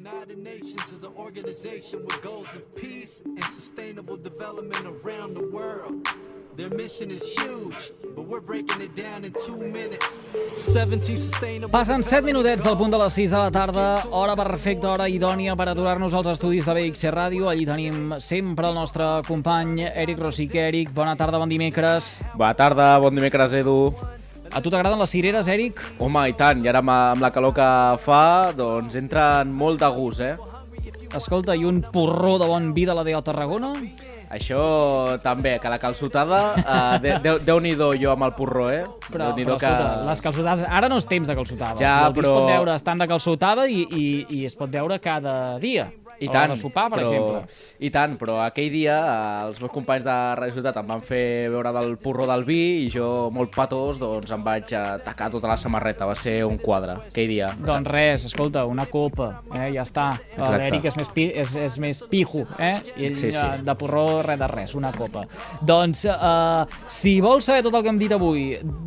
United Nations is an organization with goals of peace and sustainable development around the world. Their mission is huge, but we're breaking it down in two minutes. 17 sustainable. Passen 7 minutets del punt de les 6 de la tarda, hora perfecta, hora idònia per aturar-nos als estudis de BXC Ràdio. Allí tenim sempre el nostre company Eric Rosique. Eric, bona tarda, bon dimecres. Bona tarda, bon dimecres, Edu. A tu t'agraden les cireres, Eric? Home, i tant, i ara amb, la calor que fa, doncs entren molt de gust, eh? Escolta, i un porró de bon vi de la DO Tarragona? Això també, que la calçotada, uh, de, de, Déu-n'hi-do jo amb el porró, eh? Però, però escolta, les calçotades... Ara no és temps de calçotades. Ja, però- Es pot veure estant de calçotada i, i, i es pot veure cada dia. I A tant, de sopar, per però, exemple. I tant, però aquell dia eh, els meus companys de Radio Ciutat em van fer veure del porró del vi i jo, molt patós, doncs em vaig atacar tota la samarreta. Va ser un quadre, aquell dia. Doncs res, escolta, una copa, eh, ja està. L'Eric és, més pi, és, és més pijo, eh? I ell Sí, sí. eh, de porró res de res, una copa. Doncs, eh, si vols saber tot el que hem dit avui,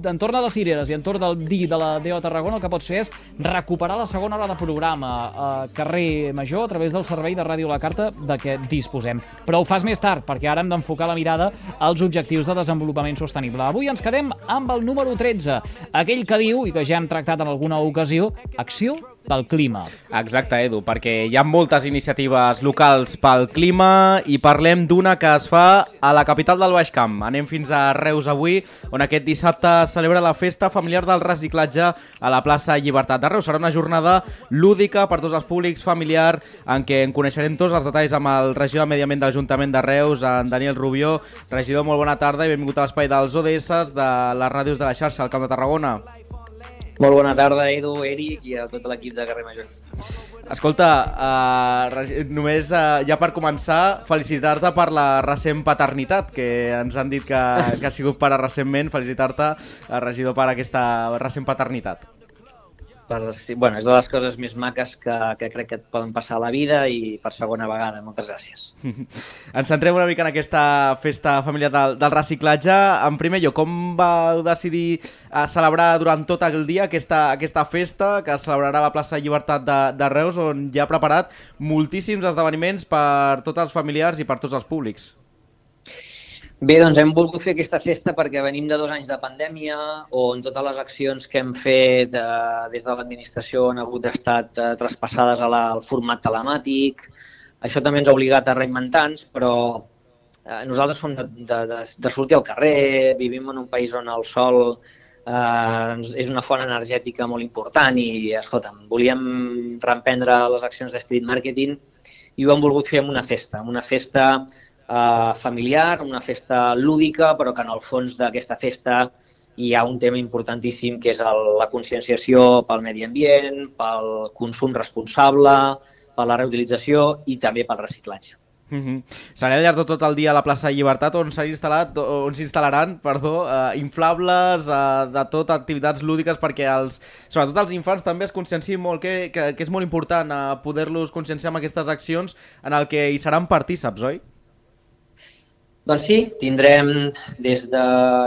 entorn a les cireres i entorn del vi de la DO Tarragona, el que pots fer és recuperar la segona hora de programa a carrer Major a través del servei de Ràdio La Carta de què disposem. Però ho fas més tard, perquè ara hem d'enfocar la mirada als objectius de desenvolupament sostenible. Avui ens quedem amb el número 13, aquell que diu, i que ja hem tractat en alguna ocasió, acció pel clima. Exacte, Edu, perquè hi ha moltes iniciatives locals pel clima i parlem d'una que es fa a la capital del Baix Camp. Anem fins a Reus avui, on aquest dissabte celebra la festa familiar del reciclatge a la plaça Llibertat de Reus. Serà una jornada lúdica per tots els públics, familiar, en què en coneixerem tots els detalls amb el regidor de Medi Ambient de l'Ajuntament de Reus, en Daniel Rubió. Regidor, molt bona tarda i benvingut a l'espai dels ODS de les ràdios de la xarxa al Camp de Tarragona. Molt bona tarda, Edu, Eric i a tot l'equip de Carrer Major. Escolta, regi- només uh, ja per començar, felicitar-te per la recent paternitat, que ens han dit que, que has sigut pare recentment. Felicitar-te, uh, regidor, per aquesta recent paternitat. Per, bueno, és de les coses més maques que, que crec que et poden passar a la vida i per segona vegada. Moltes gràcies. Ens centrem una mica en aquesta festa familiar del, del reciclatge. En primer lloc, com vau decidir uh, celebrar durant tot el dia aquesta, aquesta festa que celebrarà la plaça Llibertat de, de Reus, on ja ha preparat moltíssims esdeveniments per tots els familiars i per tots els públics? Bé, doncs hem volgut fer aquesta festa perquè venim de dos anys de pandèmia on totes les accions que hem fet eh, des de l'administració han hagut estat eh, traspassades a la, al format telemàtic. Això també ens ha obligat a reinventar-nos, però eh, nosaltres som de, de, de, de sortir al carrer, vivim en un país on el sol eh, és una font energètica molt important i, escolta'm, volíem reemprendre les accions de street marketing i ho hem volgut fer amb una festa, amb una festa eh, familiar, una festa lúdica, però que en el fons d'aquesta festa hi ha un tema importantíssim que és el, la conscienciació pel medi ambient, pel consum responsable, per la reutilització i també pel reciclatge. Mm -hmm. Serà llarg tot el dia a la plaça Llibertat on s'instal·laran, perdó, eh, inflables, eh, de tot, activitats lúdiques perquè els, sobretot els infants també es conscienciïn molt que, que, que és molt important eh, poder-los conscienciar amb aquestes accions en el que hi seran partíceps, oi? Doncs sí, tindrem des de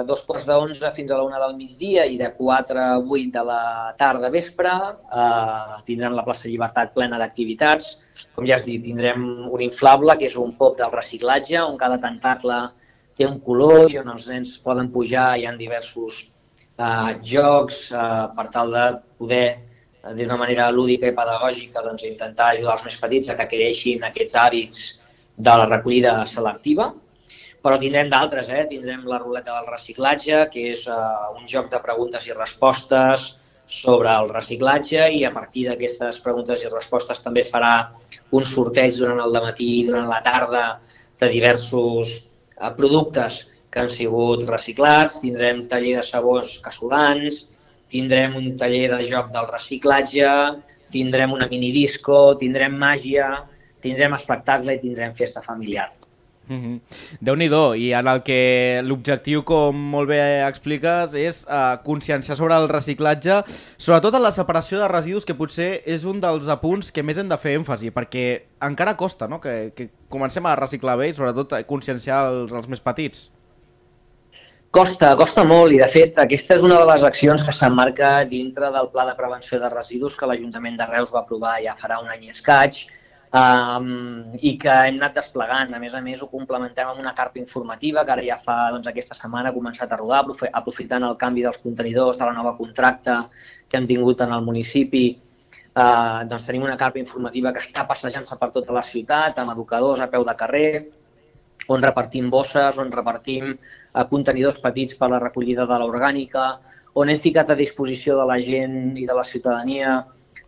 dos quarts d'onze fins a la una del migdia i de 4 a 8 de la tarda vespre eh, tindrem la plaça Llibertat plena d'activitats. Com ja has dit, tindrem un inflable, que és un pop del reciclatge, on cada tentacle té un color i on els nens poden pujar. Hi ha diversos eh, jocs eh, per tal de poder, eh, d'una manera lúdica i pedagògica, doncs, intentar ajudar els més petits a que creeixin aquests hàbits de la recollida selectiva però tindrem d'altres, eh? tindrem la ruleta del reciclatge, que és uh, un joc de preguntes i respostes sobre el reciclatge i a partir d'aquestes preguntes i respostes també farà un sorteig durant el matí i durant la tarda de diversos uh, productes que han sigut reciclats, tindrem taller de sabors casolans, tindrem un taller de joc del reciclatge, tindrem una minidisco, tindrem màgia, tindrem espectacle i tindrem festa familiar. Mm -hmm. Déu-n'hi-do, i en el que l'objectiu, com molt bé expliques, és uh, conscienciar sobre el reciclatge, sobretot en la separació de residus, que potser és un dels apunts que més hem de fer èmfasi, perquè encara costa no? que, que comencem a reciclar bé i sobretot conscienciar els, els més petits. Costa, costa molt i de fet aquesta és una de les accions que s'emmarca dintre del Pla de Prevenció de Residus que l'Ajuntament de Reus va aprovar ja farà un any i escaig um, i que hem anat desplegant. A més a més ho complementem amb una carta informativa que ara ja fa doncs, aquesta setmana ha començat a rodar aprofitant el canvi dels contenidors de la nova contracta que hem tingut en el municipi Uh, doncs tenim una carta informativa que està passejant-se per tota la ciutat, amb educadors a peu de carrer, on repartim bosses, on repartim eh, contenidors petits per a la recollida de l'orgànica, on hem ficat a disposició de la gent i de la ciutadania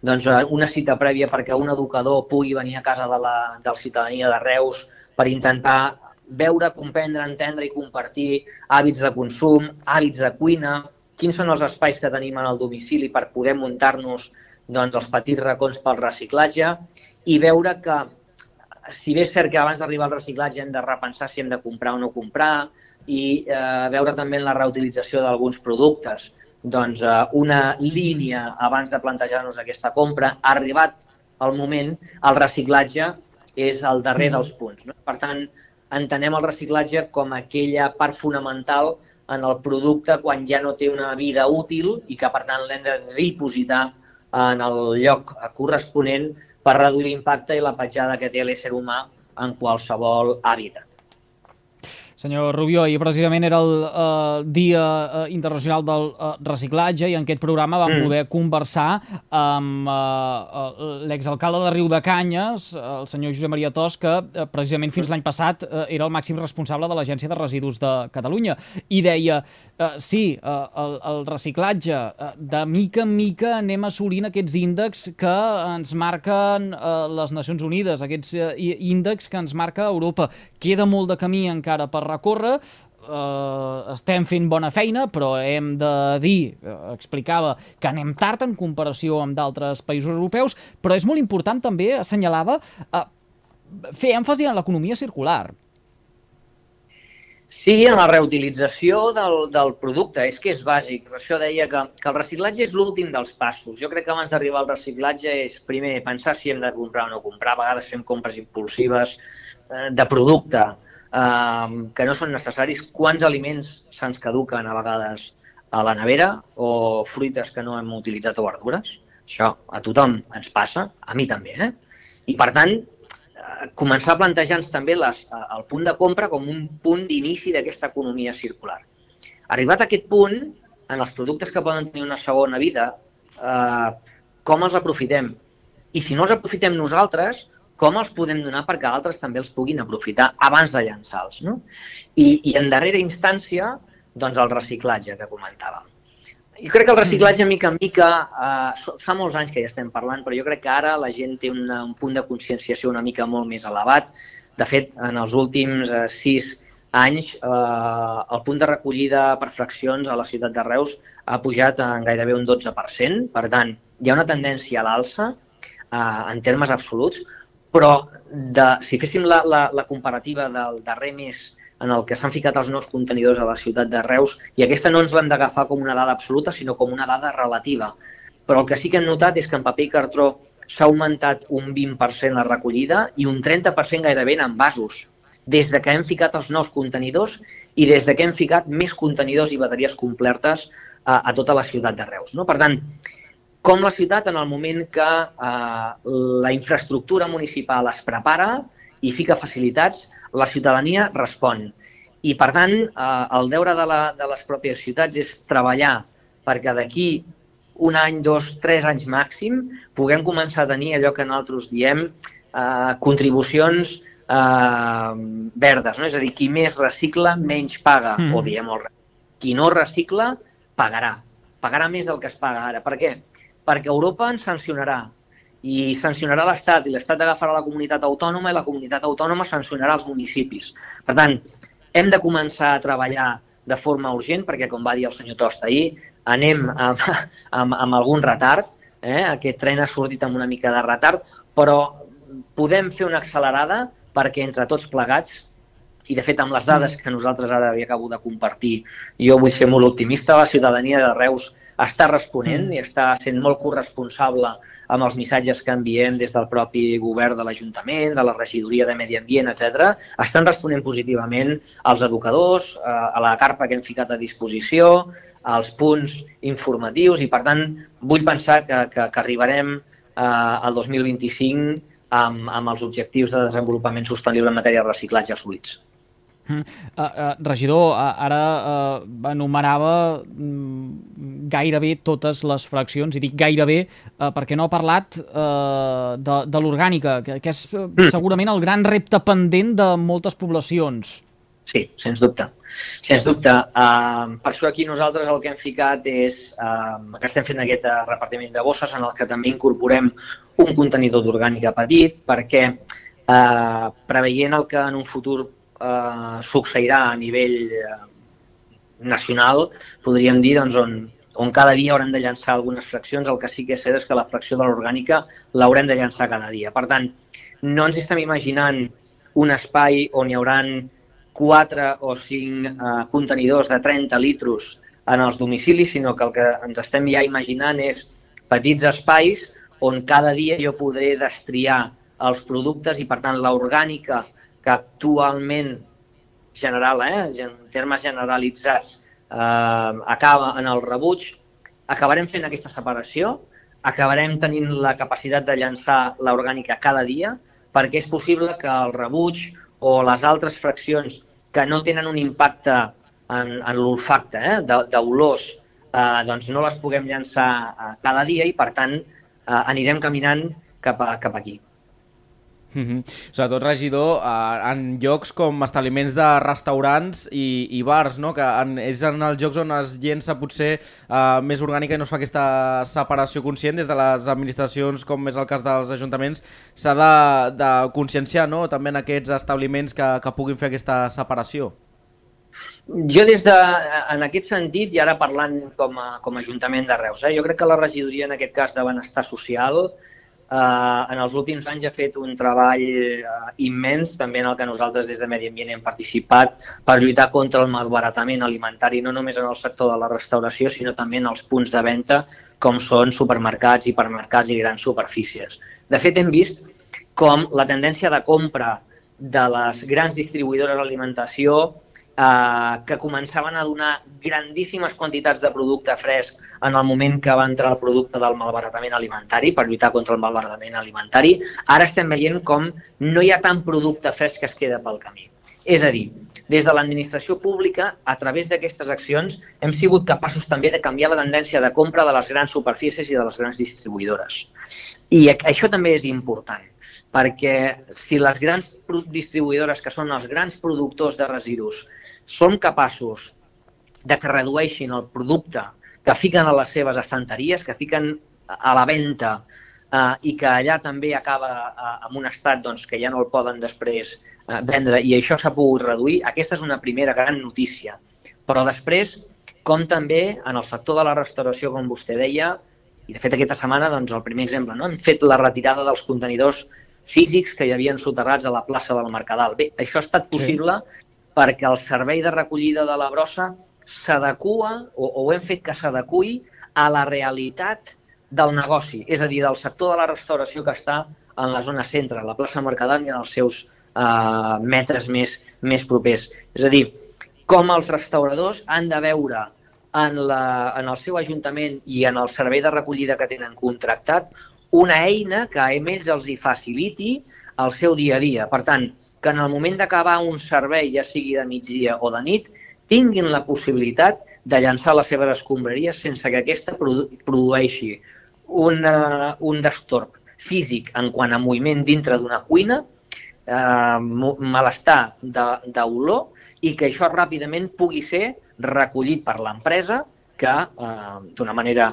doncs, eh, una cita prèvia perquè un educador pugui venir a casa de la, de la ciutadania de Reus per intentar veure, comprendre, entendre i compartir hàbits de consum, hàbits de cuina, quins són els espais que tenim en el domicili per poder muntar-nos doncs, els petits racons pel reciclatge i veure que si bé és cert que abans d'arribar al reciclatge hem de repensar si hem de comprar o no comprar i eh, veure també la reutilització d'alguns productes, doncs eh, una línia abans de plantejar-nos aquesta compra, ha arribat el moment, el reciclatge és el darrer dels punts. No? Per tant, entenem el reciclatge com aquella part fonamental en el producte quan ja no té una vida útil i que, per tant, l'hem de dipositar en el lloc corresponent per reduir l'impacte i la petjada que té l'ésser humà en qualsevol hàbitat. Senyor Rubió, i precisament era el uh, Dia uh, Internacional del uh, Reciclatge i en aquest programa vam mm. poder conversar amb uh, l'exalcalde de Riu de Canyes, el senyor Josep Maria Tos, que uh, precisament fins l'any passat uh, era el màxim responsable de l'Agència de Residus de Catalunya. I deia, uh, sí, uh, el, el reciclatge, uh, de mica en mica anem assolint aquests índexs que ens marquen uh, les Nacions Unides, aquests uh, índexs que ens marca Europa. Queda molt de camí encara per recórrer, eh, estem fent bona feina, però hem de dir, eh, explicava, que anem tard en comparació amb d'altres països europeus, però és molt important també, assenyalava, eh, fer èmfasi en l'economia circular. Sí, en la reutilització del, del producte, és que és bàsic. Per això deia que, que el reciclatge és l'últim dels passos. Jo crec que abans d'arribar al reciclatge és primer pensar si hem de comprar o no comprar. A vegades fem compres impulsives eh, de producte eh, que no són necessaris, quants aliments se'ns caduquen a vegades a la nevera o fruites que no hem utilitzat o verdures. Això a tothom ens passa, a mi també. Eh? I per tant, eh, començar a plantejar-nos també les, el punt de compra com un punt d'inici d'aquesta economia circular. Arribat a aquest punt, en els productes que poden tenir una segona vida, eh, com els aprofitem? I si no els aprofitem nosaltres, com els podem donar perquè altres també els puguin aprofitar abans de llançar-los. No? I, I en darrera instància, doncs el reciclatge que comentàvem. Jo crec que el reciclatge, mica en mica, eh, fa molts anys que ja estem parlant, però jo crec que ara la gent té una, un punt de conscienciació una mica molt més elevat. De fet, en els últims eh, sis anys, eh, el punt de recollida per fraccions a la ciutat de Reus ha pujat en gairebé un 12%. Per tant, hi ha una tendència a l'alça eh, en termes absoluts, però de, si féssim la, la, la comparativa del darrer mes en el que s'han ficat els nous contenidors a la ciutat de Reus, i aquesta no ens l'hem d'agafar com una dada absoluta, sinó com una dada relativa. Però el que sí que hem notat és que en paper i cartró s'ha augmentat un 20% la recollida i un 30% gairebé en envasos, des de que hem ficat els nous contenidors i des de que hem ficat més contenidors i bateries complertes a, a tota la ciutat de Reus. No? Per tant, com la ciutat en el moment que eh, la infraestructura municipal es prepara i fica facilitats, la ciutadania respon. I, per tant, eh, el deure de, la, de les pròpies ciutats és treballar perquè d'aquí un any, dos, tres anys màxim, puguem començar a tenir allò que nosaltres diem eh, contribucions eh, verdes. No? És a dir, qui més recicla, menys paga, mm. o diem el qui no recicla, pagarà. Pagarà més del que es paga ara. Per què? perquè Europa ens sancionarà i sancionarà l'Estat i l'Estat agafarà la comunitat autònoma i la comunitat autònoma sancionarà els municipis. Per tant, hem de començar a treballar de forma urgent perquè, com va dir el senyor Tost ahir, anem amb, amb, amb algun retard, eh? aquest tren ha sortit amb una mica de retard, però podem fer una accelerada perquè entre tots plegats i de fet amb les dades que nosaltres ara havia acabo de compartir, jo vull ser molt optimista, la ciutadania de Reus està responent mm. i està sent molt corresponsable amb els missatges que enviem des del propi govern de l'Ajuntament, de la regidoria de Medi Ambient, etc. Estan responent positivament als educadors, eh, a la carpa que hem ficat a disposició, als punts informatius i, per tant, vull pensar que, que, que arribarem eh, al 2025 amb, amb els objectius de desenvolupament sostenible en matèria de reciclatge assolits. Uh, uh, regidor, uh, ara uh, enumerava mm, gairebé totes les fraccions, i dic gairebé uh, perquè no ha parlat uh, de, de l'orgànica, que, que és uh, segurament el gran repte pendent de moltes poblacions. Sí, sens dubte. Sens dubte. Uh, per això aquí nosaltres el que hem ficat és uh, que estem fent aquest repartiment de bosses en el que també incorporem un contenidor d'orgànica petit perquè uh, preveient el que en un futur eh, succeirà a nivell eh, nacional, podríem dir, doncs, on, on cada dia haurem de llançar algunes fraccions, el que sí que és cert és que la fracció de l'orgànica l'haurem de llançar cada dia. Per tant, no ens estem imaginant un espai on hi hauran 4 o 5 eh, contenidors de 30 litres en els domicilis, sinó que el que ens estem ja imaginant és petits espais on cada dia jo podré destriar els productes i, per tant, l'orgànica que actualment general, eh, en termes generalitzats, eh, acaba en el rebuig, acabarem fent aquesta separació, acabarem tenint la capacitat de llançar l'orgànica cada dia, perquè és possible que el rebuig o les altres fraccions que no tenen un impacte en, en l'olfacte eh, d'olors, eh, doncs no les puguem llançar eh, cada dia i, per tant, eh, anirem caminant cap, a, cap aquí. Mm -hmm. Sobretot, regidor, eh, en llocs com establiments de restaurants i, i bars, no? que en, és en els llocs on es llença potser eh, més orgànica i no es fa aquesta separació conscient des de les administracions, com és el cas dels ajuntaments, s'ha de, de conscienciar no? també en aquests establiments que, que puguin fer aquesta separació. Jo des de, en aquest sentit, i ara parlant com a, com a Ajuntament de Reus, eh, jo crec que la regidoria, en aquest cas de Benestar Social, en els últims anys ha fet un treball eh, immens, també en el que nosaltres des de Medi Ambient hem participat, per lluitar contra el malbaratament alimentari, no només en el sector de la restauració, sinó també en els punts de venda, com són supermercats, hipermercats i grans superfícies. De fet, hem vist com la tendència de compra de les grans distribuïdores d'alimentació eh, que començaven a donar grandíssimes quantitats de producte fresc en el moment que va entrar el producte del malbaratament alimentari, per lluitar contra el malbaratament alimentari, ara estem veient com no hi ha tant producte fresc que es queda pel camí. És a dir, des de l'administració pública, a través d'aquestes accions, hem sigut capaços també de canviar la tendència de compra de les grans superfícies i de les grans distribuïdores. I això també és important, perquè si les grans distribuïdores, que són els grans productors de residus, són capaços de que redueixin el producte que fiquen a les seves estanteries, que fiquen a la venda eh, i que allà també acaba eh, amb un estat doncs, que ja no el poden després eh, vendre i això s'ha pogut reduir, aquesta és una primera gran notícia. Però després, com també en el sector de la restauració, com vostè deia, i de fet aquesta setmana, doncs, el primer exemple, no? hem fet la retirada dels contenidors físics que hi havien soterrats a la plaça del Mercadal. Bé, això ha estat possible sí. perquè el servei de recollida de la brossa s'adequa o, o hem fet que s'adequi a la realitat del negoci, és a dir, del sector de la restauració que està en la zona centre, la plaça Mercadal i en els seus eh, metres més, més propers. És a dir, com els restauradors han de veure en, la, en el seu ajuntament i en el servei de recollida que tenen contractat una eina que a ells els hi faciliti el seu dia a dia. Per tant, que en el moment d'acabar un servei, ja sigui de migdia o de nit, tinguin la possibilitat de llançar les seves escombraries sense que aquesta produ produeixi una, un destorb físic en quant a moviment dintre d'una cuina, eh, malestar d'olor i que això ràpidament pugui ser recollit per l'empresa que eh, d'una manera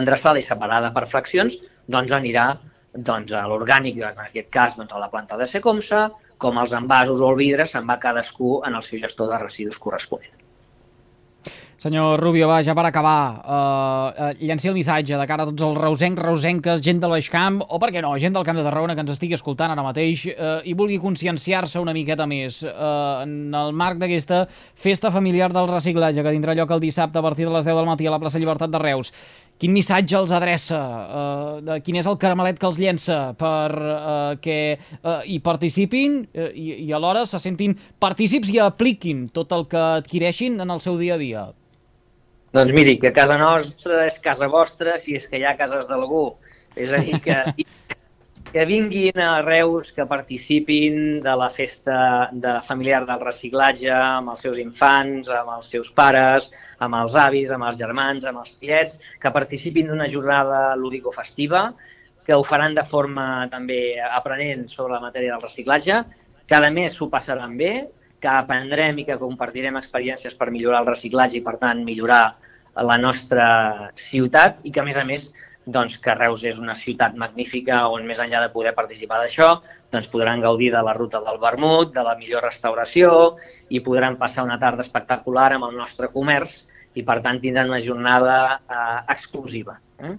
endreçada i separada per fraccions doncs anirà doncs, a l'orgànic, en aquest cas doncs, a la planta de Secomsa, com els envasos o el vidre se'n va cadascú en el seu gestor de residus corresponent. Senyor Rubio, va, ja per acabar, uh, uh, llenci el missatge de cara a tots els reusencs, reusenques, gent del Baix Camp, o per què no, gent del Camp de Tarragona que ens estigui escoltant ara mateix uh, i vulgui conscienciar-se una miqueta més uh, en el marc d'aquesta festa familiar del reciclatge que tindrà lloc el dissabte a partir de les 10 del matí a la plaça Llibertat de Reus. Quin missatge els adreça? Uh, de quin és el caramelet que els llença per uh, que uh, hi participin uh, i, i alhora se sentin partícips i apliquin tot el que adquireixin en el seu dia a dia? Doncs miri, que casa nostra és casa vostra si és que hi ha cases d'algú. És a dir, que, que vinguin a Reus, que participin de la festa de familiar del reciclatge amb els seus infants, amb els seus pares, amb els avis, amb els germans, amb els tiets, que participin d'una jornada lúdico-festiva, que ho faran de forma també aprenent sobre la matèria del reciclatge, que a més s'ho passaran bé, que aprendrem i que compartirem experiències per millorar el reciclatge i, per tant, millorar la nostra ciutat i que, a més a més, doncs, que Reus és una ciutat magnífica on, més enllà de poder participar d'això, doncs podran gaudir de la ruta del vermut, de la millor restauració i podran passar una tarda espectacular amb el nostre comerç i, per tant, tindran una jornada eh, exclusiva. Eh?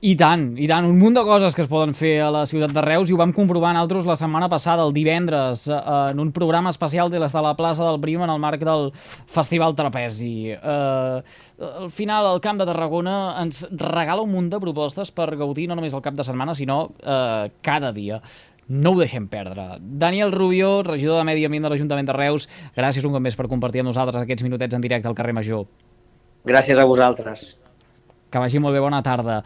I tant, i tant, un munt de coses que es poden fer a la ciutat de Reus i ho vam comprovar nosaltres la setmana passada, el divendres, eh, en un programa especial des de la plaça del Prim en el marc del Festival Trapezi. Eh, al final, el Camp de Tarragona ens regala un munt de propostes per gaudir no només el cap de setmana, sinó eh, cada dia. No ho deixem perdre. Daniel Rubio, regidor de Medi Ambient de l'Ajuntament de Reus, gràcies un cop més per compartir amb nosaltres aquests minutets en directe al carrer Major. Gràcies a vosaltres. Que vagi molt bé, bona tarda.